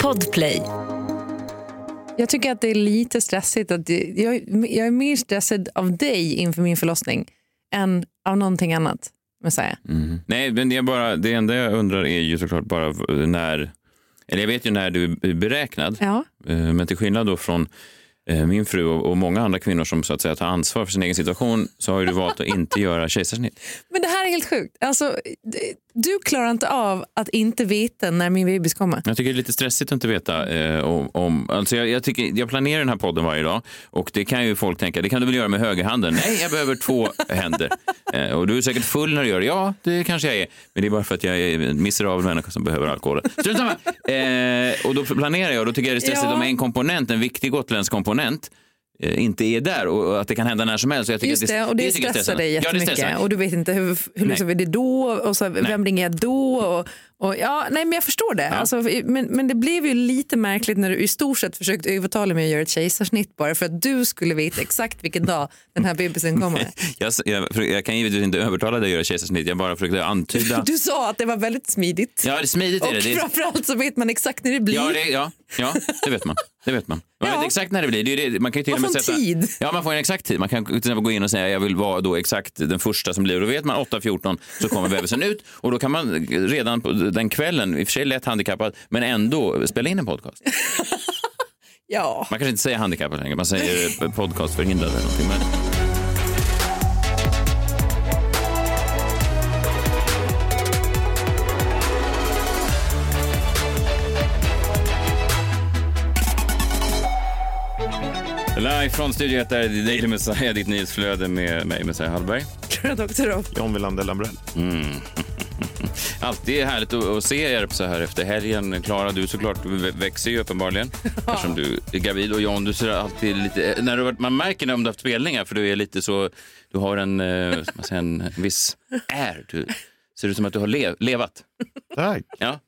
Podplay. Jag tycker att det är lite stressigt. Att jag, jag är mer stressad av dig inför min förlossning än av någonting annat. Mm. Nej, men det, är bara, det enda jag undrar är ju såklart bara när, eller jag vet ju när du är beräknad, Ja. Eh, men till skillnad då från eh, min fru och och många andra kvinnor som så att säga tar ansvar för sin egen situation så har ju du valt att inte göra kejsarsnitt. Men det här är helt sjukt. Alltså, det- du klarar inte av att inte veta när min bebis kommer. Jag tycker det är lite stressigt att inte veta eh, om... om alltså jag, jag, tycker, jag planerar den här podden varje dag och det kan ju folk tänka, det kan du väl göra med högerhanden? Nej, jag behöver två händer. Eh, och du är säkert full när du gör det. Ja, det kanske jag är. Men det är bara för att jag är en miserabel människa som behöver alkohol. Strunt samma! Eh, och då planerar jag och då tycker jag det är stressigt Ja. om en komponent, en viktig gotländsk komponent, inte är där och att det kan hända när som helst. Så jag tycker Just det, och det, är stressar dig Ja, det jättemycket. stressar och du vet inte hur, hur löser vi det då och så, vem ringer jag då? Och, och, ja, nej, men jag förstår det. Alltså, men, men det blev ju lite märkligt när du i stort sett försökte övertala mig att göra ett kejsarsnitt bara för att du skulle veta exakt vilken dag den här bebisen kommer. Jag, jag, jag kan givetvis inte övertala dig att göra kejsarsnitt, jag bara försökte antyda. Du sa att det var väldigt smidigt. Ja, det är smidigt är och det. framförallt så vet man exakt när det blir. Ja, det, ja, ja, det vet man. Det vet man. Man Ja. vet exakt när det blir. Det är det. Man kan ju till och med sätta... tid. Ja, man får en exakt tid. Man kan till exempel gå in och säga jag vill vara då exakt den första som blir. Då vet man 8.14 så kommer bebisen ut. Och då kan man redan på den kvällen, i och för sig lätt handikappad, men ändå spela in en podcast. Ja. Man kanske inte säger handikappad längre, man säger podcastförhindrad eller någonting. Men... Live från Studio 1 är det Daily Messiah, ditt nyhetsflöde med mig, Messiah Hallberg. Dr. John Wilander Lambrell. Alltid härligt att, se er så här efter helgen. Klara, du såklart vä- växer ju uppenbarligen eftersom du är gravid. Och John, du ser alltid lite... När du, man märker när du har haft spelningar för du är lite så... Du har en, eh, man säga, en, viss är. Du ser ut som att du har lev, levat. Tack. Ja.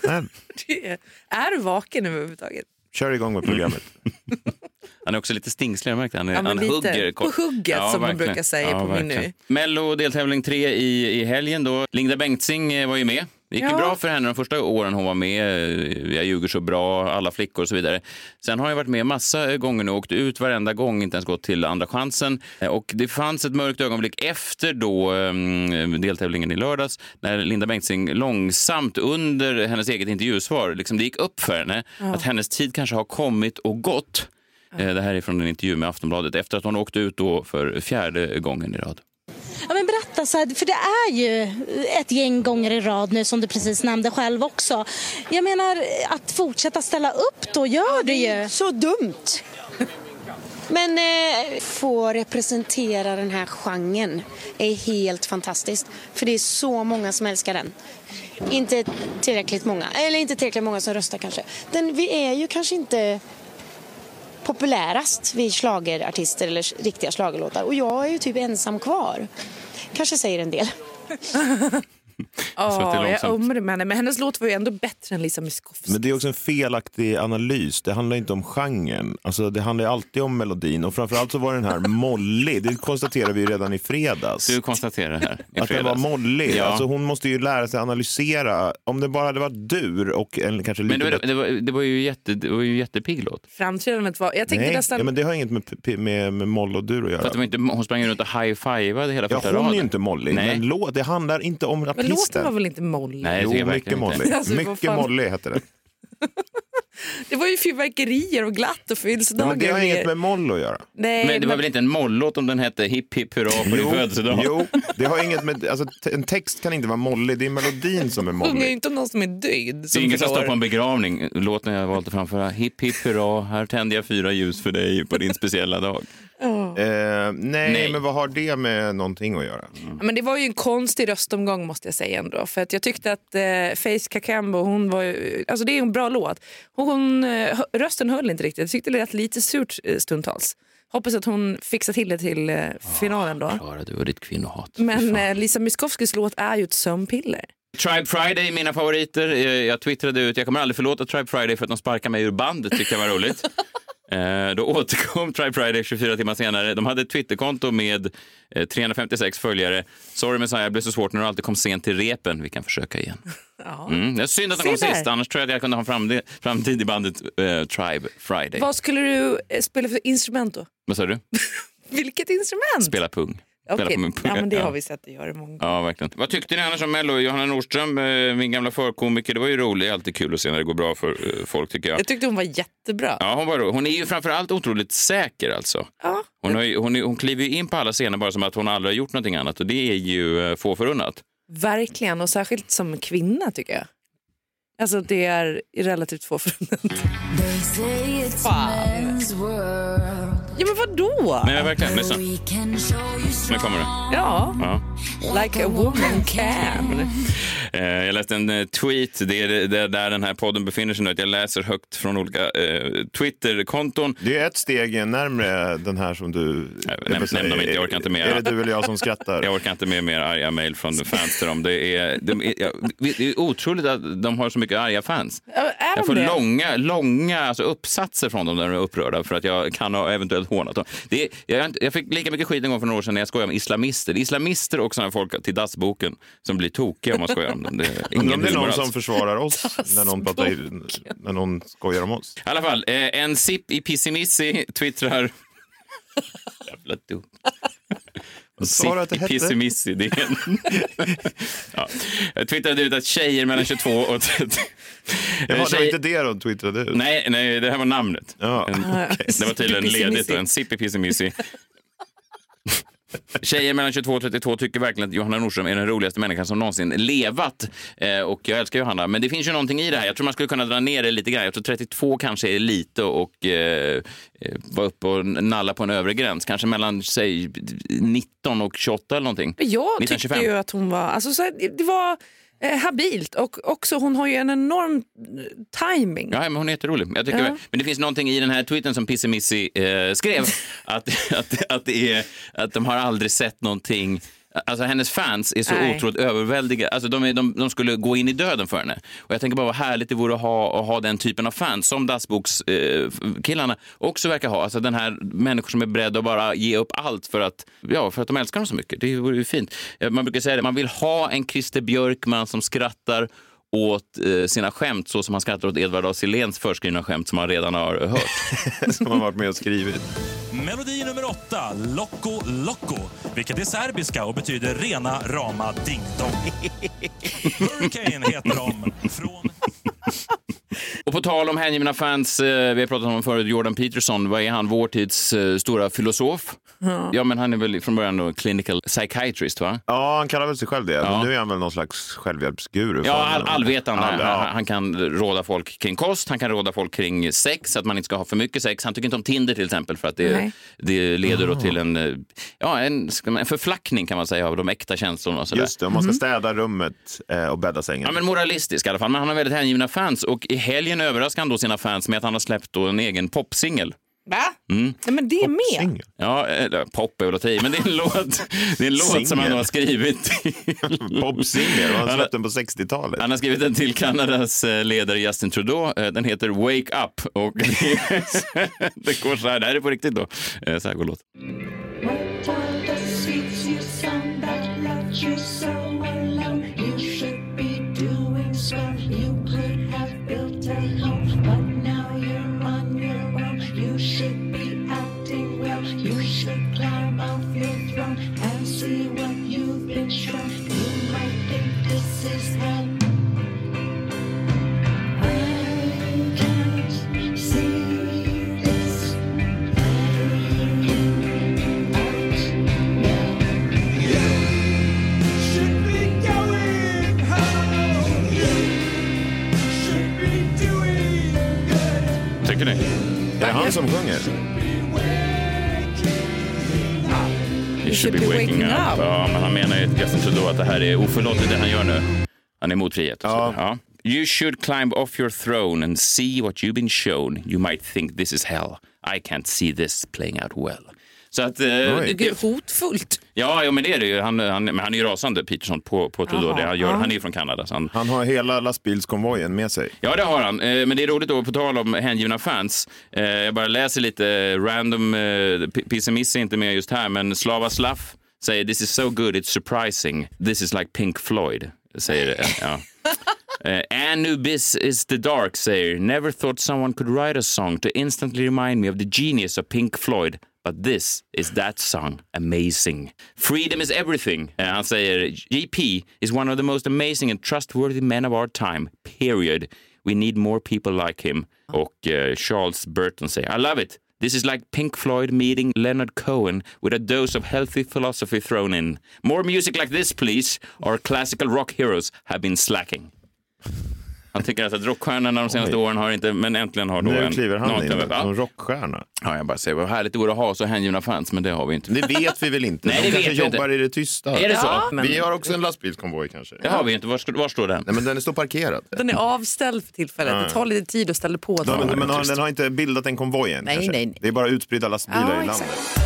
Snäll. Är du vaken överhuvudtaget? Kör igång med programmet. Han är också lite stingslig, jag märkte. Han, är- Ja, men han lite. hugger. På hugget, som man verkligen. brukar säga på min verkligen. nu. Mello deltävling tre i, i helgen då. Linda Bengtzing eh, var ju med. Det gick ju Ja. bra för henne de första åren hon var med. Jag ljuger så bra, alla flickor och så vidare. Sen har jag varit med massa gånger nu och åkt ut varenda gång, inte ens gått till andra chansen. Och det fanns ett mörkt ögonblick efter då um, deltävlingen i lördags när Linda Bengtzing långsamt under hennes eget intervjusvar, liksom det gick upp för henne att hennes tid kanske har kommit och gått. Eh, Det här är från en intervju med Aftonbladet efter att hon åkte ut då för fjärde gången i rad. Ja, men berätta, så här, för det är ju ett gäng gånger i rad nu som du precis nämnde själv också. Jag menar, att fortsätta ställa upp då gör du ju. Så dumt. Men eh, få representera den här genren är helt fantastiskt. För det är så många som älskar den. Inte tillräckligt många, eller inte tillräckligt många som röstar kanske. Den, vi är ju kanske inte populärast, vid schlagerartister eller riktiga schlagerlåtar. Och jag är ju typ ensam kvar. Kanske säger en del. Att Ja, jag ömmade med henne. Men hennes låt var ju ändå bättre än Lisa Miskovsky. Men det är också en felaktig analys. Det handlar inte om genren. Alltså, det handlar alltid om melodin. Och framförallt så var den här mollig. Det konstaterade vi ju redan i fredags. Du konstaterar här i Att den var mollig. Ja. Alltså, hon måste ju lära sig analysera. Om det bara hade varit dur och en kanske lite Men det var, det, var, det var ju jätte, det var ju jättepigg låt. Framträdandet var... Jag tänkte Nej, nästan... ja, men det har inget med, med, med moll och dur att göra. För att det var inte, hon sprang runt och high-fivade hela Ja, första hon är raden. ju inte mollig, Nej. men lå, det handlar inte om men låten var väl inte mollig? Nej, det Jo, mycket mollig. Alltså, mycket fan. mollig heter det. Det var ju fyrverkerier och glatt och födelsedagar. men det har inget med moll att göra. Nej, Men det var väl inte en mollåt om den hette Hipp hipp hurra på din födelsedag? jo, det har inget med, alltså, en text kan inte vara mollig, det är melodin som är mollig. inte om någon som är död. Det är ingen som står på en begravning. Låten jag valt att framföra. Hipp hipp hurra, här tänder jag fyra ljus för dig på din speciella dag. Eh, nej, Nej. men vad har det med någonting att göra? Ja, Men det var ju en konstig röstomgång måste jag säga ändå. För att jag tyckte att eh, Faith Kakembo, hon var ju, alltså det är en bra låt. Hon, eh, rösten höll inte riktigt. Jag tyckte det lät lite surt eh, stundtals. Hoppas att hon fixar till det till eh, finalen då. Klara, du och ditt kvinnohat. Men eh, Lisa Miskovskys låt är ju ett sömnpiller. Tribe Friday, mina favoriter. Eh, Jag twittrade ut, jag kommer aldrig förlåta Tribe Friday för att de sparkar mig ur bandet, tyckte jag var roligt. Eh, då återkom Tribe Friday 24 timmar senare. De hade ett Twitterkonto med eh, 356 följare. Sorry Messiah, det blev så svårt när du alltid kom sent till repen. Vi kan försöka igen. Ja. Mm, det är synd att Se kom där. sist, annars tror jag att jag kunde ha en framtid, framtid i bandet eh, Tribe Friday. Vad skulle du eh, spela för instrument då? Vad sa du? Vilket instrument? Spela pung. Pung. Ja, men det har vi sett dig göra många gånger. Ja, verkligen. Vad tyckte ni annars om Mello? Johanna Nordström, eh, min gamla förkomiker, det var ju roligt. Alltid kul att se när det går bra för eh, folk tycker jag. Jag tyckte hon var jättebra. Ja, hon, var, hon är ju framförallt otroligt säker alltså. Ja. Hon, har ju, hon, är- hon kliver ju in på alla scener bara som att hon aldrig har gjort någonting annat och det är ju eh, få förunnat. Verkligen, och särskilt som kvinna tycker jag. Alltså det är relativt få förunnat. Fan. Ja men vadå? Nej, verkligen. Lyssna. Nu kommer det. Ja, Ja. like a woman can. Eh, jag läste en eh, tweet, det är det- det är där den här podden befinner sig nu. att Jag läser högt från olika eh, Twitter-konton. Det är ett steg närmre den här som du... nämn- dem inte, jag orkar inte med. Är det du eller jag som skrattar? Jag orkar inte med mer arga mejl från fans till dem. Det är, de är, ja, det är otroligt att de har så mycket arga fans. Är Jag får det? långa, långa alltså uppsatser från dem där de är upprörda för att jag kan ha eventuellt hånat dem. Det jag, jag fick lika mycket skit en gång för några år sedan när jag skojade om islamister. Islamister och sådana folk till dassboken som blir tokiga om man skojar om dem. Det är ingen om det är någon alls. som försvarar oss när någon, pratar i, när någon skojar om oss. I alla fall, eh, en sipp i pissimissi twittrar... Jävla dumt. Sa att det hette? ja. Jag twittrade ut att tjejer mellan 22 och 30... Jaha, det var inte det de twittrade ut? Nej, nej, det här var namnet. Ja, En, okej. Det var tydligen ledigt. En sippy-pissimissi. Tjejer mellan 22 och 32 tycker verkligen att Johanna Nordström är den roligaste människan som någonsin levat. Eh, och jag älskar Johanna, men det finns ju någonting i det här. Jag tror man skulle kunna dra ner det lite grann. Jag tror 32 kanske är lite och eh, eh, vara uppe och nalla på en övre gräns. Kanske mellan, säg, 19 och 28 eller någonting. Men Jag tyckte 1925. ju att hon var... Alltså, så här, det var eh, habilt och också hon har ju en enorm eh, timing. Ja, men hon är jätterolig. Jag tycker, Ja. Men det finns någonting i den här tweeten som Pissimissi eh, skrev. att, att, att, det är, att de har aldrig sett någonting Alltså hennes fans är så Nej. otroligt överväldiga. Alltså de, är, de, de skulle gå in i döden för henne. Och jag tänker bara vad härligt det vore att ha, att ha den typen av fans som Dassbokskillarna eh, också verkar ha. Alltså den här människor som är beredda att bara ge upp allt för att, ja, för att de älskar dem så mycket. Det vore ju fint. Eh, Man brukar säga det, man vill ha en Christer Björkman som skrattar åt eh, sina skämt så som han skrattar åt Edvard af Siléns förskrivna skämt som han redan har hört. Som har varit med och skrivit. Melodi nummer åtta, Loco Loco, vilket är serbiska och betyder rena rama ding-dong. Hurricane heter de. Från... Och på tal om hängivna fans, eh, vi har pratat om honom förut, Jordan Peterson, vad är han? Vår tids eh, stora filosof? Ja. men han är väl från början då clinical psychiatrist, va? Ja, han kallar väl sig själv det. Ja. Nu är han väl någon slags självhjälpsguru. Ja, all, allvetande. All, Han, ja. han kan råda folk kring kost, han kan råda folk kring sex, att man inte ska ha för mycket sex. Han tycker inte om Tinder till exempel för att det, Nej. det leder då till en, eh, ja, en, en förflackning kan man säga av de äkta känslorna. Och sådär. Just det, om man ska städa rummet och bädda sängen. Ja, men moralistisk i alla fall. Men han har väldigt hängivna fans och i helgen överraskade han då sina fans med att han har släppt då en egen popsingel. Va? Mm. Nej, men det är med. Ja, eller pop är väl att ta i, men det är en låt, det är en låt som han har skrivit. Popsingel, och han Han- släppte den på 60-talet. Han har skrivit den till Kanadas eh, ledare Justin Trudeau. Eh, Den heter Wake Up. Och det går så här, det här är på riktigt då. Eh, Så här går låten. Should be waking up. Ja, men han menar ju Justin Trudeau att det här är oförlåtligt det han gör nu. Han är emot frihet. Och Ja. så. Ja. You should climb off your throne and see what you've been shown. You might think this is hell. I can't see this playing out well. Så att, eh. Gud, hotfullt. ja, ja, men det är det ju. Han, han, men han är ju rasande, Peterson, på, på Trudeau. Det han, gör, han är ju från Kanada. Så han, Han har hela lastbilskonvojen med sig. Ja, det har han. Eh, Men det är roligt då, på tal om hängivna fans. Eh, Jag bara läser lite random, eh, P- Pissimiss är inte med just här, men Slava Slaff säger this is so good it's surprising. This is like Pink Floyd, säger eh, ja. Uh, Anubis is the dark säger never thought someone could write a song to instantly remind me of the genius of Pink Floyd. But this is that song. Amazing. Freedom is everything. Han säger JP is one of the most amazing and trustworthy men of our time. Period. We need more people like him. Och eh, Charles Burton säger I love it. This is like Pink Floyd meeting Leonard Cohen with a dose of healthy philosophy thrown in. More music like this please. Our classical rock heroes have been slacking. Han tycker alltså att rockstjärnorna de senaste åren har inte, men äntligen har då Nu en kliver han in som Ja. rockstjärna. ja, jag bara säger vad härligt det vore att ha så hängivna fans, men det har vi inte. Det vet vi väl inte? Nej, De det kanske vet vi inte. jobbar i det tysta. Är det så? Ja, men Vi har också en lastbilskonvoj kanske. Det har vi inte. Var, står- var står den? Nej, men den står parkerad. Den är avställd för tillfället. Det tar lite tid att ställa på Ja, den. men, men har, den har inte bildat en konvoj än Nej, kanske? nej, nej. Det är bara utspridda lastbilar Ja, i exakt. landet. Ett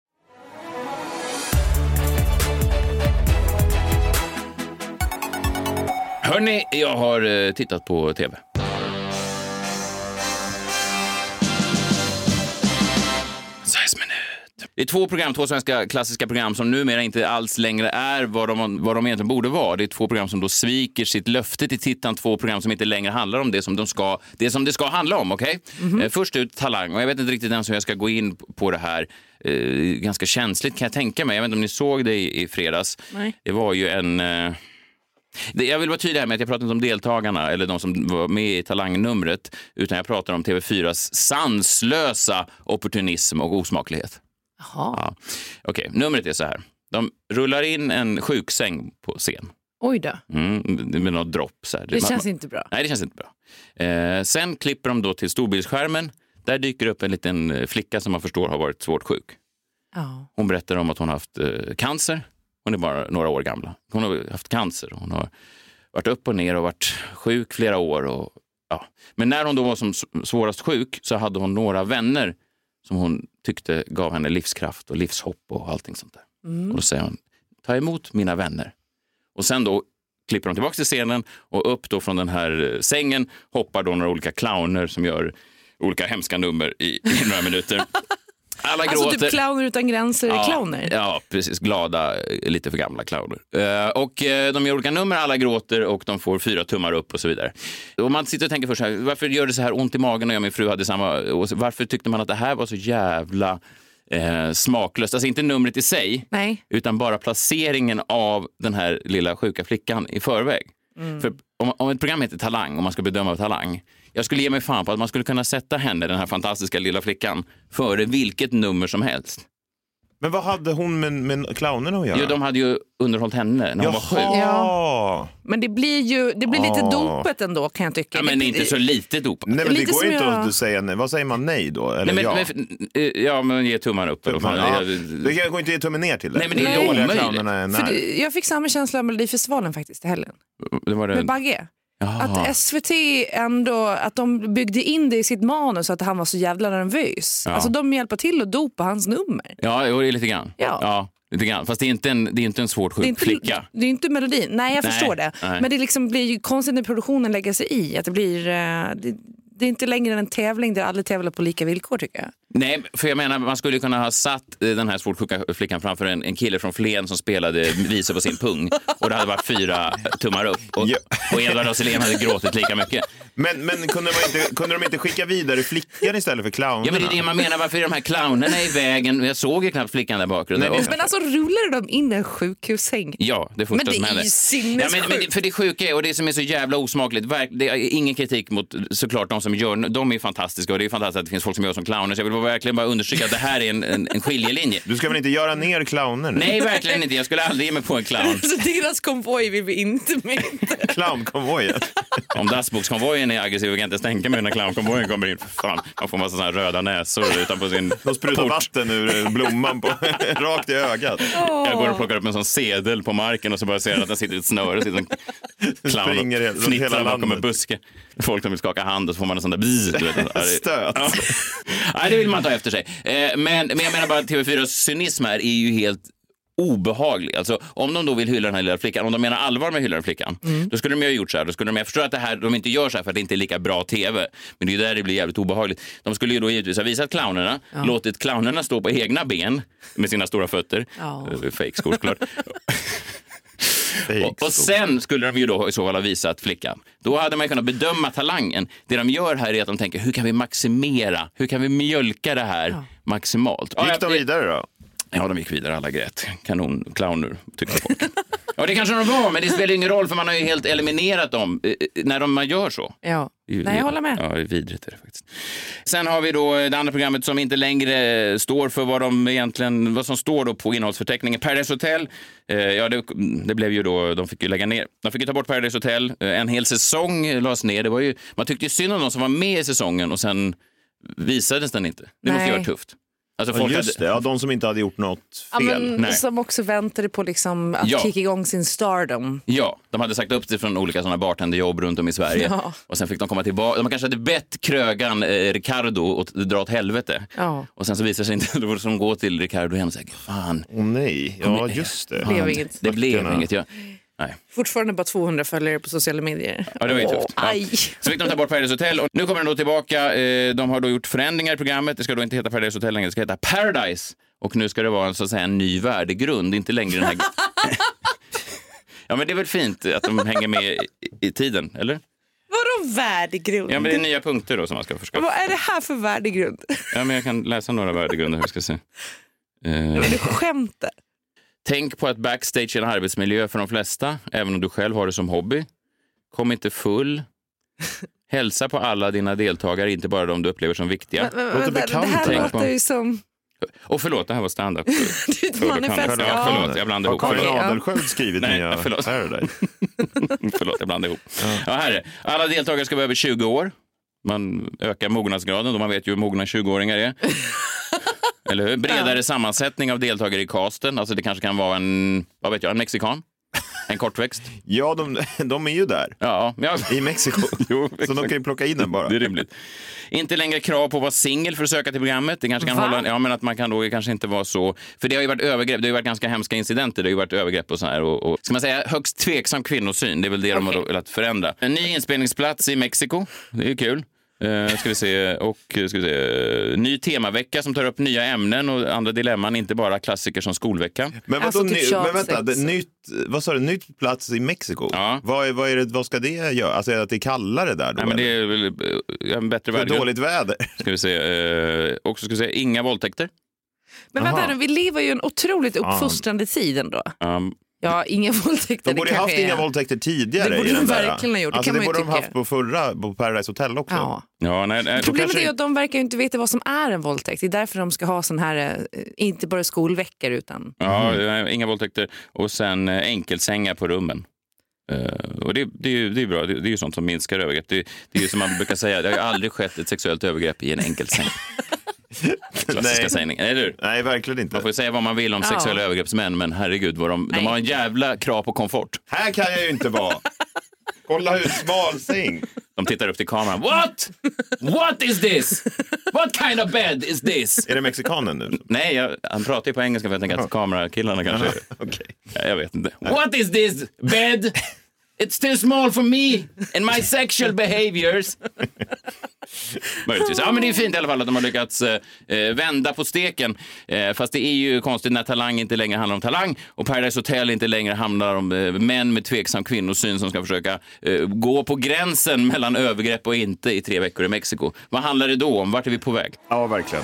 Hörni, jag har eh, tittat på tv. Det är två program, två svenska klassiska program som numera inte alls längre är vad de, vad de egentligen borde vara. Det är två program som då sviker sitt löfte till tittaren, två program som inte längre handlar om det som, de ska, det, som det ska handla om. okej? Eh, först ut Talang, och jag vet inte riktigt ens hur jag ska gå in på det här. Eh, ganska känsligt kan jag tänka mig. Jag vet inte om ni såg det i, i fredags. Nej. Det var ju en... Eh, jag vill vara tydlig här med att jag pratar inte om deltagarna eller de som var med i talangnumret, utan jag pratar om TV4s sanslösa opportunism och osmaklighet. Jaha. Ja. Okej, numret är så här. De rullar in en sjuksäng på scen Oj då. mm, med något dropp. Så här. Det känns inte bra. Nej, det känns inte bra. Eh, sen klipper de då till storbildsskärmen. Där dyker upp en liten eh, flicka som man förstår har varit svårt sjuk. Ja. Hon berättar om att hon har haft eh, cancer. Hon är bara några år gamla. Hon har haft cancer. Hon har varit upp och ner och varit sjuk flera år. Och, ja. Men när hon då var som svårast sjuk så hade hon några vänner som hon tyckte gav henne livskraft och livshopp och allting sånt där. Och då säger hon, ta emot mina vänner. Och sen då klipper de tillbaka till scenen och upp då från den här eh, sängen hoppar då några olika clowner som gör olika hemska nummer i, i några minuter. Alla Alltså gråter. typ clowner utan gränser Ja, clowner. Ja, precis. Glada, eh, lite för gamla clowner. Eh, och eh, de gör olika nummer, alla gråter och de får fyra tummar upp och så vidare. Och man sitter och tänker först så här, varför gör det så här ont i magen när jag och min fru hade samma... Och varför tyckte man att det här var så jävla eh, smaklöst? Alltså inte numret i sig, Nej. utan bara placeringen av den här lilla sjuka flickan i förväg. För om, om ett program heter Talang, om man ska bedöma talang, jag skulle ge mig fan på att man skulle kunna sätta henne, den här fantastiska lilla flickan, före vilket nummer som helst. Men vad hade hon med, med clownerna att göra? Jo, de hade ju underhållit henne när hon var sjuk. Jaha. Men det blir ju det blir lite Ah. dopet ändå kan jag tycka. Ja, men Det- inte så lite dop. Nej, men det Lite går som inte jag- att säga nej. Vad säger man nej då? Eller Nej, men, ja? men, eh, ja, men ge tummen upp. fan. ja. Det- Det går inte att ge tummen ner till det. Nej, men det är Hur dåliga clownerna är För det, jag fick samma känsla av Melodifestivalen faktiskt i helgen. det var Med det. Bagge. Jaha. Att SVT ändå, att de byggde in det i sitt manus att han var så jävla nervös. Ja. Alltså de hjälper till att dopa hans nummer. Ja, jo, det är lite grann. Ja. lite grann. Fast det är inte en, det är inte en svårt Det sjuk är inte, flicka. det är inte melodin. Nej, jag Nej, förstår det. nej. Men det liksom blir ju konstigt när produktionen lägger sig i. Att det, blir, eh, det, det är inte längre en tävling där alla tävlar på lika villkor tycker jag. Nej, för jag menar, man skulle kunna ha satt eh, den här svårt sjuka flickan framför en, en kille från Flen som spelade visor på sin pung och det hade varit fyra tummar upp och, Ja. och Edvard af Sillén hade gråtit lika mycket. Men, men kunde, man inte, kunde de inte skicka vidare flickan istället för clownerna? Ja, men det är det man menar. Varför är de här clownerna i vägen? Jag såg ju knappt flickan där bakgrunden. Nej, Och- Men alltså rullade de in en sjukhussäng? Ja, det första Men det som är hände. ju Ja, sinnessjukt. men, men, för det sjuka är, och det som är så jävla osmakligt, det är ingen kritik mot såklart de som gör, de är fantastiska och det är fantastiskt att det finns folk som gör som clowner. Så jag vill verkligen bara understryka att det här är en, en, en skiljelinje. Du ska väl inte göra ner clowner? nu? Nej, verkligen inte. Jag skulle aldrig ge mig på en clown. Så deras konvoj vill vi inte med. Clownkonvojen. Om dassbokskonvojen är aggressiv, jag kan inte ens tänka mig när clownkonvojen kommer in. För fan, man får massa såna här röda näsor utanpå sin De sprutar port. vatten ur blomman på, rakt i ögat. Jag går och plockar upp en sån sedel på marken och så bara ser jag att den sitter i ett snöre. Clown Springer och fnittrar hela bakom en buske. Folk som vill skaka hand och så får man en sån där bzz, du vet. Stöt. Ja. Nej, det vill man ta efter sig. Eh, Men, men jag menar bara att TV4s cynism här är ju helt obehaglig. Alltså, om de då vill hylla den här lilla flickan, om de menar allvar med hylla den flickan, då skulle de ju ha gjort så här. Då skulle de, jag förstår att det här, de inte gör så här för att det inte är lika bra tv, men det är där det blir jävligt obehagligt. De skulle ju då givetvis ha visat clownerna, låtit clownerna stå på egna ben med sina stora fötter, Ja. Eh, fake-skor såklart. Och, och sen skulle de ju då i så fall ha visat flickan. Då hade man ju kunnat bedöma talangen. Det de gör här är att de tänker, hur kan vi maximera? Hur kan vi mjölka det här maximalt? Ja, Gick de vidare då? Ja, de gick vidare. Alla grät. Kanon, clowner, tyckte folk. ja, det kanske de var, men det spelar ingen roll för man har ju helt eliminerat dem eh, eh, när de, man gör så. Ja. Ju- Nej, jag håller med. Ja, det är vidrigt är det faktiskt. Sen har vi då det andra programmet som inte längre står för vad, de egentligen, vad som står då på innehållsförteckningen. Paradise Hotel, eh, ja det, det blev ju då, de fick ju lägga ner. De fick ju ta bort Paradise Hotel. Eh, en hel säsong lades ner. Det var ju, man tyckte ju synd om de som var med i säsongen och sen visades den inte. Det måste ju vara tufft. Alltså Ja, folk just det, hade, ja, de som inte hade gjort något Ja, fel. men, Nej. som också väntade på liksom att Ja. kicka igång sin stardom. Ja, de hade sagt upp sig från olika sådana bartenderjobb runt om i Sverige. Ja. Och sen fick de komma tillbaka. De kanske hade bett krögan eh, Ricardo att dra åt helvete. Ja. Och sen så visar det sig inte, får de gå till Ricardo igen och säga, fan, Åh nej, ja just det. Blev inget. det blev inget. Ja. Nej. Fortfarande bara 200 följare på sociala medier. Ja, det var ju tufft. Ja. Så fick de ta bort Paradise Hotel och nu kommer den då tillbaka. Eh, De har då gjort förändringar i programmet. Det ska då inte heta Paradise Hotel längre, det ska heta Paradise. Och nu ska det vara en, så att säga, en ny värdegrund, inte längre den här... ja, men det är väl fint att de hänger med i, i tiden, eller? Vadå värdegrund? Ja, men det är nya punkter då som man ska förstå. Vad är det här för värdegrund? Ja, men jag kan läsa några värdegrunder här, ska se. Eh, Du skämtar. Tänk på att backstage är en arbetsmiljö för de flesta, även om du själv har det som hobby. Kom inte full. Hälsa på alla dina deltagare, inte bara de du upplever som viktiga. Men, men, Låter vänta, det här låter ju som... Och förlåt, det här var stand-up. Ditt manifest. Ja, förlåt, jag blandade Har ihop. Karin Förlåt. ja. Adelsköld skrivit Nej, nya förlåt. Förlåt, jag blandade ihop. Ja, här är. Alla deltagare ska vara över 20 år. Man ökar mognadsgraden, då man vet ju hur mogna 20-åringar är. Eller hur? Bredare sammansättning av deltagare i casten. Alltså det kanske kan vara en, vad vet jag, en mexikan. En kortväxt. Ja, de, de är ju där. Ja, ja. I Mexiko. Jo, Så de kan ju plocka in den bara. Det är rimligt. Inte längre krav på att vara singel för att söka till programmet. Det kanske kan Va? hålla, ja, men att man kan då kanske inte vara så... För det har ju varit övergrepp, det har ju varit ganska hemska incidenter. Det har ju varit övergrepp och så här. Och, och, ska man säga högst tveksam kvinnosyn, det är väl det de har velat förändra. En ny inspelningsplats i Mexiko, det är ju kul. Uh, ska vi se. Och eh, ska vi se. ny temavecka som tar upp nya ämnen och andra dilemman, inte bara klassiker som skolveckan. Men, vadå, Alltså, typ men vänta, det, nytt, vad sa du, nytt plats i Mexiko? Ja. Vad, är, vad, är det, vad ska det göra? Alltså att det är kallare där då? Nej, men det är väl eh, en bättre För värdegrund. dåligt väder? Ska vi se. Uh, också ska vi se, inga våldtäkter. Men vänta Aha. vi lever ju en otroligt uppfostrande tid ändå. Um, Ja, inga våldtäkter. De borde det ha haft kanske inga är- våldtäkter tidigare. Det borde de verkligen ha gjort, det Alltså, det ju borde de haft på förra, på Paradise Hotel också. Ja. ja, nej, nej, Problemet kanske- är att de verkar ju inte veta vad som är en våldtäkt. Det är därför de ska ha sån här, eh, inte bara skolveckor utan... Ja, eh, inga våldtäkter. Och sen eh, enkelsängar på rummen. Eh, och det, det, är ju, det är bra, det, det är ju sånt som minskar övergrepp. Det, det är ju som man brukar säga, det har ju aldrig skett ett sexuellt övergrepp i en enkelsäng. Klassiska Nej. sägningen, eller hur? Nej, verkligen inte. Man får ju säga vad man vill om Ja. sexuella övergreppsmän, men herregud, vad de, de har en jävla krav på komfort. Här kan jag ju inte vara. Kolla hur smal säng. De tittar upp till kameran. What? What is this? What kind of bed is this? Är det mexikanen nu? Nej, jag, han pratar ju på engelska för jag tänker att kamerakillarna kanske... Okej. Ja, Jag vet inte. What is this bed? It's too small for me and my sexual behaviors. Möjligtvis. Ja, men det är fint i alla fall att de har lyckats eh, vända på steken. Eh, fast det är ju konstigt när Talang inte längre handlar om talang och Paradise Hotel inte längre handlar om eh, män med tveksam kvinnosyn som ska försöka eh, gå på gränsen mellan övergrepp och inte i tre veckor i Mexiko. Vad handlar det då om? Vart är vi på väg? Ja, verkligen.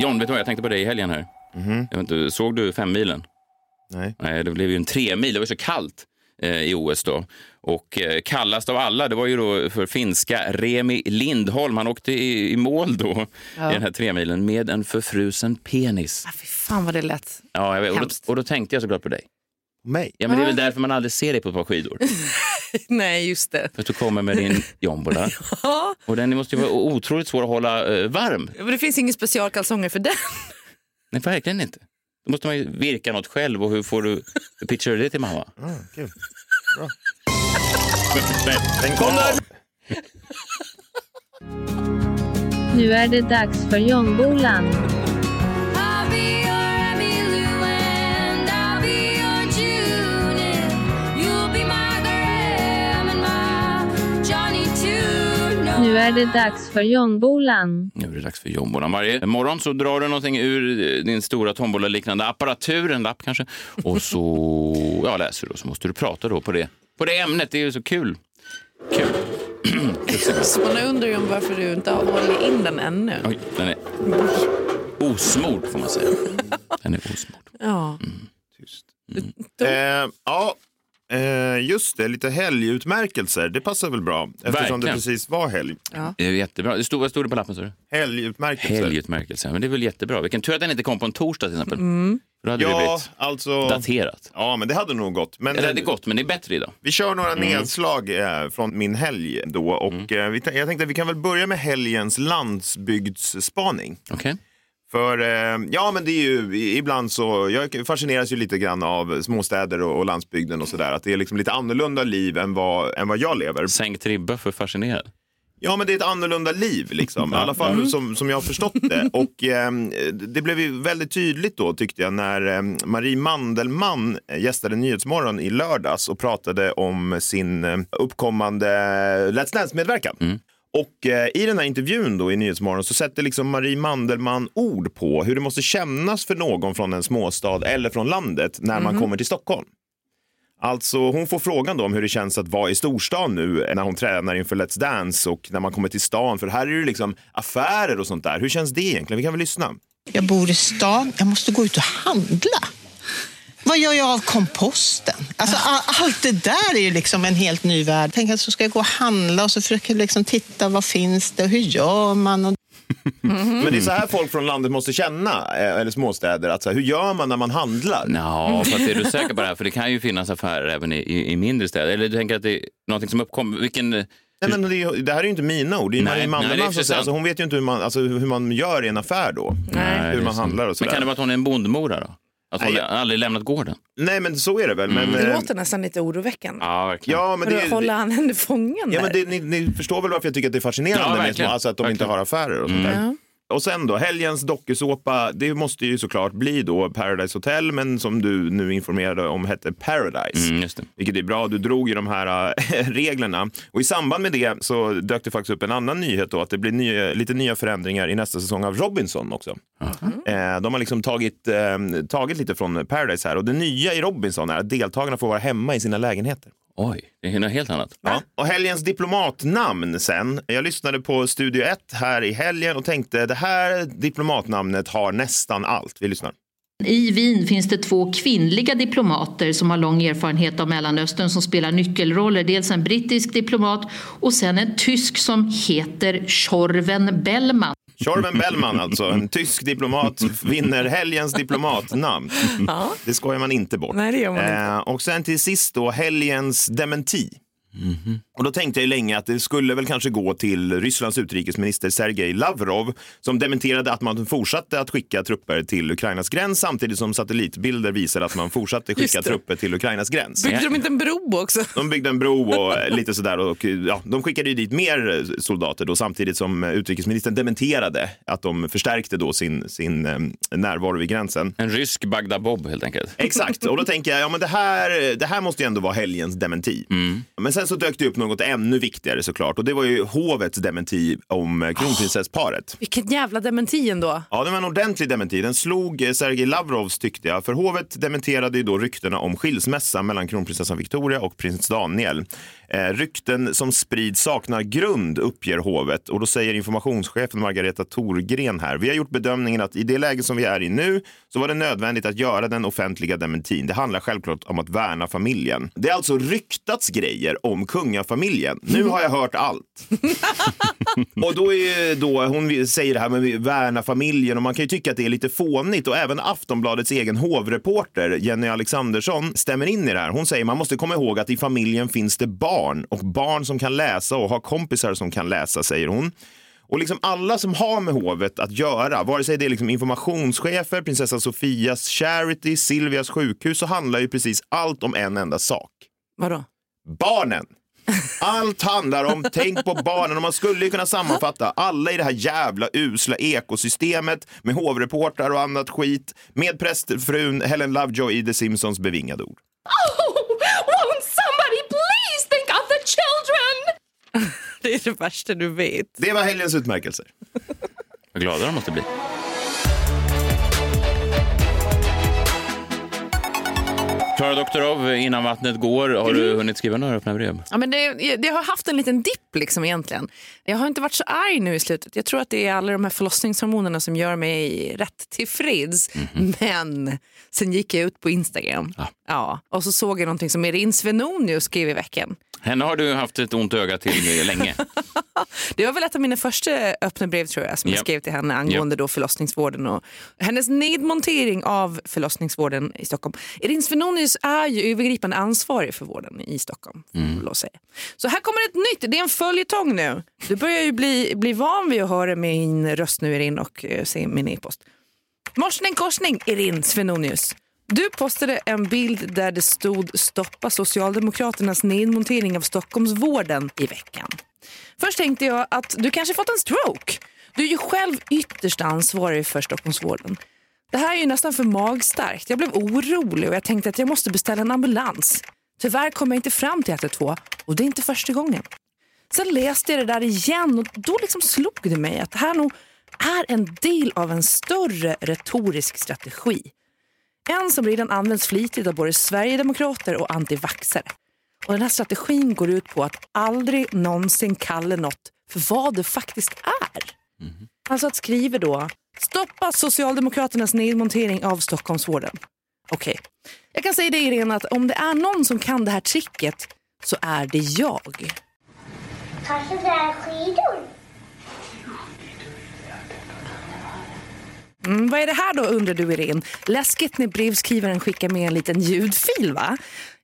John, vet du vad jag tänkte på dig i helgen här? Jag vet inte, såg du fem milen? Nej. Nej, det blev ju en tre mil. Det var så kallt eh, i OS då. Och eh, kallast av alla, det var ju då för finska Remi Lindholm. Han åkte i, i mål då Ja. i den här tremilen med en förfrusen penis. Ah, fy fan vad det lät. Ja, jag vet. Och, då, och då tänkte jag såklart på dig. Mig? Ja, men det är väl därför man aldrig ser dig på ett par skidor. Nej, just det. För att du kommer med din jombola. Ja, Och den måste ju vara otroligt svår att hålla eh, varm. men det finns ingen specialkalsonger för den. Nej, verkligen inte. Då måste man ju virka något själv och hur får du, hur pitchar du det till mamma? Ah, kul. Bra. Den kommer! Nu är det dags för Jonbolan. Är det dags för Jonbolan. Nu är det dags för jombolan. Varje morgon så drar du någonting ur eh, din stora tombola-liknande apparatur, en lapp kanske, och så ja, läser du och så måste du prata då på det, på det ämnet. Det är ju så kul. Kul. Så man undrar ju om varför du inte har hållit in den ännu. Oj, den är osmord får man säga. Den är osmord. Ja. Eh, ja, eh, just det. Lite helgutmärkelser. Det passar väl bra eftersom Verkligen. det precis var helg. Det är jättebra. Det stod, vad stod det på lappen? Så? Helgutmärkelser. Helgutmärkelse. Men det är väl jättebra. Vilken tur att den inte kom på en torsdag till exempel. Mm. Då hade det Ja, blivit alltså... daterat. Ja, men det hade nog gått. Men, Eller det hade gått, men det är bättre idag. Vi kör några Mm. nedslag eh, från min helg då. Och, eh, vi, t- jag tänkte att vi kan väl börja med helgens landsbygdsspaning. Okej. För eh, ja, men det är ju ibland så, jag fascineras ju lite grann av småstäder och, och landsbygden och sådär. Att det är liksom lite annorlunda liv än vad, än vad jag lever. Sänkt ribba för fascinerad. Ja, men det är ett annorlunda liv liksom. I alla fall Mm. som, som jag har förstått det. Och eh, det blev ju väldigt tydligt då tyckte jag när eh, Marie Mandelmann gästade Nyhetsmorgon i lördags och pratade om sin eh, uppkommande Let's Dance-medverkan. Och eh, i den här intervjun då i Nyhetsmorgon så sätter liksom Marie Mandelmann ord på hur det måste kännas för någon från en småstad eller från landet när man Mhm. kommer till Stockholm. Alltså hon får frågan då om hur det känns att vara i storstan nu när hon tränar inför Let's Dance och när man kommer till stan. För här är det liksom affärer och sånt där. Hur känns det egentligen? Vi kan väl lyssna. Jag bor i stan, jag måste gå ut och handla. Vad gör jag av komposten? Alltså, all, allt det där är ju liksom en helt ny värld. Tänk att så ska jag gå och handla och så försöker jag liksom titta vad finns det och hur gör man? Och... Men det är så här folk från landet måste känna, eh, eller småstäder. Att så här, hur gör man när man handlar? Ja, fast är du säker på det här? För det kan ju finnas affärer även i, i, i mindre städer. Eller du tänker att det är någonting som uppkommer? Vilken... Nej, men det, det här är ju inte mina ord. Det är Nej, Marie nej, det är Mandelmann som säger. Alltså, hon vet ju inte hur man, alltså, hur man gör i en affär då. Nej, hur man handlar och Men sådär. kan det vara att hon är en bondmora då? Att hon Nej, aldrig lämnat gården? Nej, men så är det väl. Men, Det eh, låter nästan lite oroväckande. Ja, verkligen. Ja, men det, Håller han henne fången Ja, där? men det, ni, ni förstår väl varför jag tycker att det är fascinerande Ja, med alltså att de inte Verkligen. har affärer och sånt Mm. där. Och sen då, helgens dokusåpa, det måste ju såklart bli då Paradise Hotel, men som du nu informerade om hette Paradise. Mm, just det. Vilket är bra, du drog ju de här äh, reglerna. Och i samband med det så dök det faktiskt upp en annan nyhet då, att det blir nya, lite nya förändringar i nästa säsong av Robinson också. Eh, de har liksom tagit, eh, tagit lite från Paradise här och det nya i Robinson är att deltagarna får vara hemma i sina lägenheter. Oj, det är något helt annat. Ja. Och helgens diplomatnamn sen. Jag lyssnade på Studio 1 här i helgen och tänkte det här diplomatnamnet har nästan allt. Vi lyssnar. I Wien finns det två kvinnliga diplomater som har lång erfarenhet av Mellanöstern som spelar nyckelroller. Dels en brittisk diplomat och sen en tysk som heter Tjorven Bellman. Tjorven Bellman alltså, en tysk diplomat, vinner helgens diplomatnamn. Ja. Det skojar man inte bort. Nej, det gör man inte. Eh, och sen till sist då helgens dementi. Och då tänkte jag ju länge att det skulle väl kanske gå till Rysslands utrikesminister Sergej Lavrov som dementerade att man fortsatte att skicka trupper till Ukrainas gräns samtidigt som satellitbilder visade att man fortsatte skicka trupper till Ukrainas gräns. Byggde de inte en bro också? De byggde en bro och lite sådär. Och, ja, de skickade ju dit mer soldater då, samtidigt som utrikesministern dementerade att de förstärkte då sin, sin eh, närvaro vid gränsen. En rysk Bagdad Bob helt enkelt. Exakt, och då tänker jag, ja men det här, det här måste ju ändå vara helgens dementi. Men sen så dök det upp något ännu viktigare såklart och det var ju hovets dementi om eh, kronprinsessparet. Vilken jävla dementi ändå. Ja, det var en ordentlig dementi. Den slog eh, Sergej Lavrovs tyckte jag. För hovet dementerade ju då ryktena om skilsmässa mellan kronprinsessan Victoria och prins Daniel. Eh, rykten som sprids saknar grund, uppger hovet. Och då säger informationschefen Margareta Thorgren här. Vi har gjort bedömningen att i det läge som vi är i nu så var det nödvändigt att göra den offentliga dementin. Det handlar självklart om att värna familjen. Det är alltså ryktats grejer om kungafamiljen. Nu har jag hört allt. Och då är då, hon säger det här med värna familjen och man kan ju tycka att det är lite fånigt och även Aftonbladets egen hovreporter Jenny Alexandersson stämmer in i det här. Hon säger man måste komma ihåg att i familjen finns det barn och barn som kan läsa och har kompisar som kan läsa, säger hon. Och liksom alla som har med hovet att göra, vare sig det är liksom informationschefer, prinsessa Sofias charity, Silvias sjukhus, så handlar ju precis allt om en enda sak. Vadå? Barnen. Allt handlar om, tänk på barnen. Och man skulle ju kunna sammanfatta alla i det här jävla usla ekosystemet med hovreportrar och annat skit med prästfrun Helen Lovejoy i The Simpsons bevingade ord. Oh, won't somebody please think of the children? Det är det värsta du vet. Det var helgens utmärkelser. Vad glada de måste bli. Klara Doktorov, innan vattnet går, har du hunnit skriva några öppna brev? Ja, men det, det har haft en liten dipp liksom egentligen. Jag har inte varit så arg nu i slutet. Jag tror att det är alla de här förlossningshormonerna som gör mig rätt tillfreds. Men sen gick jag ut på Instagram ja. och så såg jag någonting som Erin Svenonius skrev i veckan. Henne har du haft ett ont öga till länge. Det var väl ett av mina första öppna brev tror jag som jag Ja. skrev till henne angående då förlossningsvården och hennes nedmontering av förlossningsvården i Stockholm. Erin Svenonius är ju övergripande ansvarig för vården i Stockholm. Mm. Låt säga. Så här kommer ett nytt, det är en följetong nu. Du börjar ju bli, bli van vid att höra min röst nu Erin och eh, se min e-post. Morsning korsning Erin Svenonius. Du postade en bild där det stod stoppa Socialdemokraternas nedmontering av Stockholmsvården i veckan. Först tänkte jag att du kanske fått en stroke. Du är ju själv ytterst ansvarig för Stockholmsvården. Det här är ju nästan för magstarkt. Jag blev orolig och jag tänkte att jag måste beställa en ambulans. Tyvärr kom jag inte fram till 112 och det är inte första gången. Sen läste jag det där igen och då liksom slog det mig att det här nog är en del av en större retorisk strategi. En som redan används flitigt av både sverigedemokrater och antivaxare. Och den här strategin går ut på att aldrig någonsin kalla något för vad det faktiskt är. Alltså att skriva då stoppa Socialdemokraternas nedmontering av Stockholmsvården. Okej, jag kan säga det Irene att om det är någon som kan det här tricket så är det jag. Kanske det är skidor? Mm, vad är det här då undrar du Irene? Läskigt när brevskrivaren skickar med en liten ljudfil va?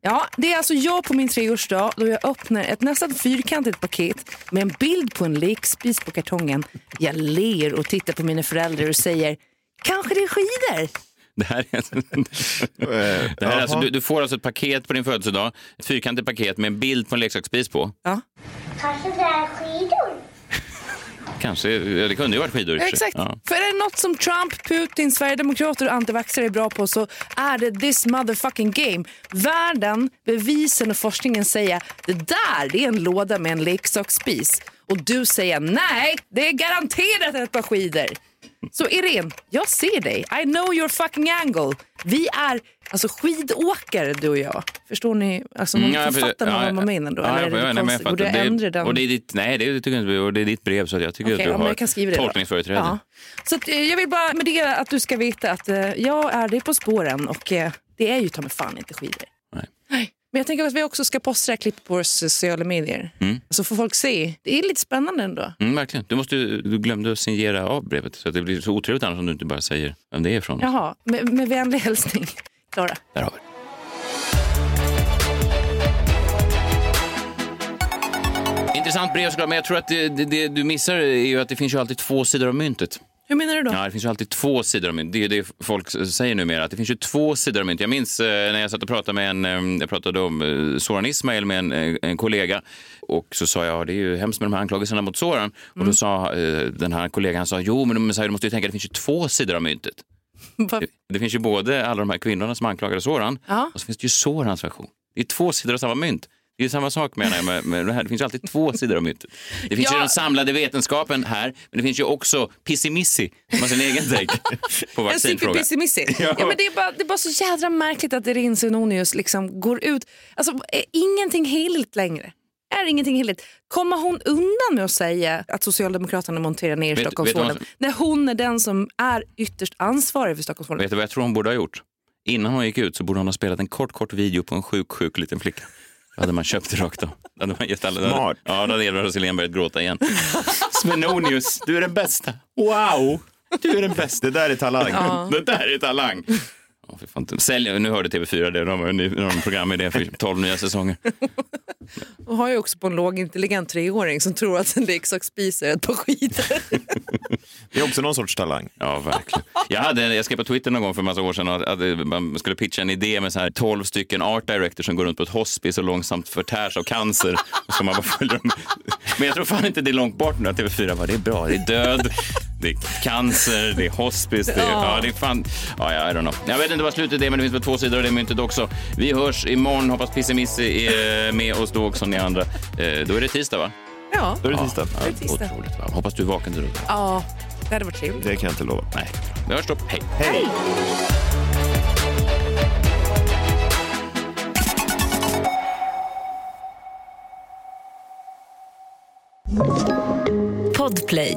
Ja, det är alltså jag på min treårsdag då jag öppnar ett nästan fyrkantigt paket med en bild på en lekspis på kartongen. Jag ler och tittar på mina föräldrar och säger kanske det är skidor? Det här är, det här är alltså, du, du får alltså ett paket på din födelsedag, ett fyrkantigt paket med en bild på en leksaksspis på. Ja. Kanske det är skidor? Kanske, ja, det kunde ju varit skidor. Exakt. Ja. För är det något som Trump, Putin, Sverigedemokrater och antivaxxare är bra på så är det this motherfucking game. Världen, bevisen och forskningen säger det där det är en låda med en leksaksspis. Och du säger nej, det är garanterat ett par skidor. Så Irene, jag ser dig. I know your fucking angle. Vi är alltså skidåkare du och jag. Förstår ni? Alltså, Mm, man ja, fattar ja, vad man menar då? Ja, eller är det nej, konstigt? Borde jag Det- ändra den? Och det är ditt, nej, det tycker jag inte. Och det är ditt brev så jag tycker Okej, att du ja, har jag kan skriva det tolkningsföreträde. Ja. Så att, eh, jag vill bara meddela att du ska veta att eh, jag är dig på spåren och eh, det är ju ta mig fan inte skidor. Nej. Men jag tänker att vi också ska posta det här klippet på våra sociala medier. Mm. Så får folk se. Det är lite spännande ändå. Mm, verkligen. Du, måste, du glömde att signera av brevet så att det blir så otrevligt annars om du inte bara säger vem det är ifrån. Jaha, med, med vänlig hälsning. Klara. Där har vi. Intressant brev såklart, men jag tror att det, det, det du missar är ju att det finns ju alltid två sidor av myntet. Hur menar du då? Ja, det finns ju alltid två sidor av mynt. Det är det folk säger numera, att det finns ju två sidor av mynt. Jag minns eh, när jag satt och pratade med en, eh, jag pratade om eh, Soran Ismail med en, eh, en kollega och så sa jag, det är ju hemskt med de här anklagelserna mot Soran. Och då sa eh, den här kollegan, han sa, jo men Messiah, du måste ju tänka, det finns ju två sidor av myntet. Det, det finns ju både alla de här kvinnorna som anklagade Soran Ja. och så finns det ju Sorans version. Det är två sidor av samma mynt. Det är ju samma sak menar jag med, med det här. Det finns ju alltid två sidor av myntet. Det finns ju Ja. den samlade vetenskapen här, men det finns ju också pissimissi som har sin egen take på En vaccinfrågan. superpissimissi. Ja. Ja. men det, är bara, det är bara så jädra märkligt att Irin Svenonius liksom går ut. Alltså, är ingenting heligt längre? Är ingenting heligt? Kommer hon undan med att säga att Socialdemokraterna monterar ner Stockholmsvården när hon är den som är ytterst ansvarig för Stockholmsvården? Vet du vad jag tror hon borde ha gjort? Innan hon gick ut så borde hon ha spelat en kort, kort video på en sjuk, sjuk liten flicka. Då hade man köpt det rakt av. Då hade man gett alla, Smart. Ja, då hade Edvard Hussein börjat gråta igen. Svenonius, du är den bästa. Wow, du är den bästa. Det där är talang. Ja. Det där är talang. Oh, för fan. Sälj, nu hörde TV4 det, de har en programidé för 12 nya säsonger. Hon har ju också på en lågintelligent treåring som tror att en leksak spiser ett par skidor. Det är också någon sorts talang. Ja, verkligen. Jag, hade, jag skrev på Twitter någon gång för en massa år sedan att att man skulle pitcha en idé med så här 12 stycken art directors som går runt på ett hospice och långsamt förtärs av cancer. Och så man bara följer dem. Men jag tror fan inte det är långt bort nu att TV4 bara, det är bra, det är död, det är cancer, det är hospice, det är, ja. det är fan, ja, ja, I don't know. Jag vet inte vad slutet är, men det finns väl två sidor av det myntet också. Vi hörs imorgon, hoppas Pissemissi är med oss då också, ni andra. Eh, Då är det tisdag, va? Ja, Då är det tisdag. Ja, Det är tisdag. Otroligt, va? Hoppas du är vaken till då. ja det hade varit trevligt. Det kan jag inte lova. Nej, vi hörs då. Hej. Hej! Podplay.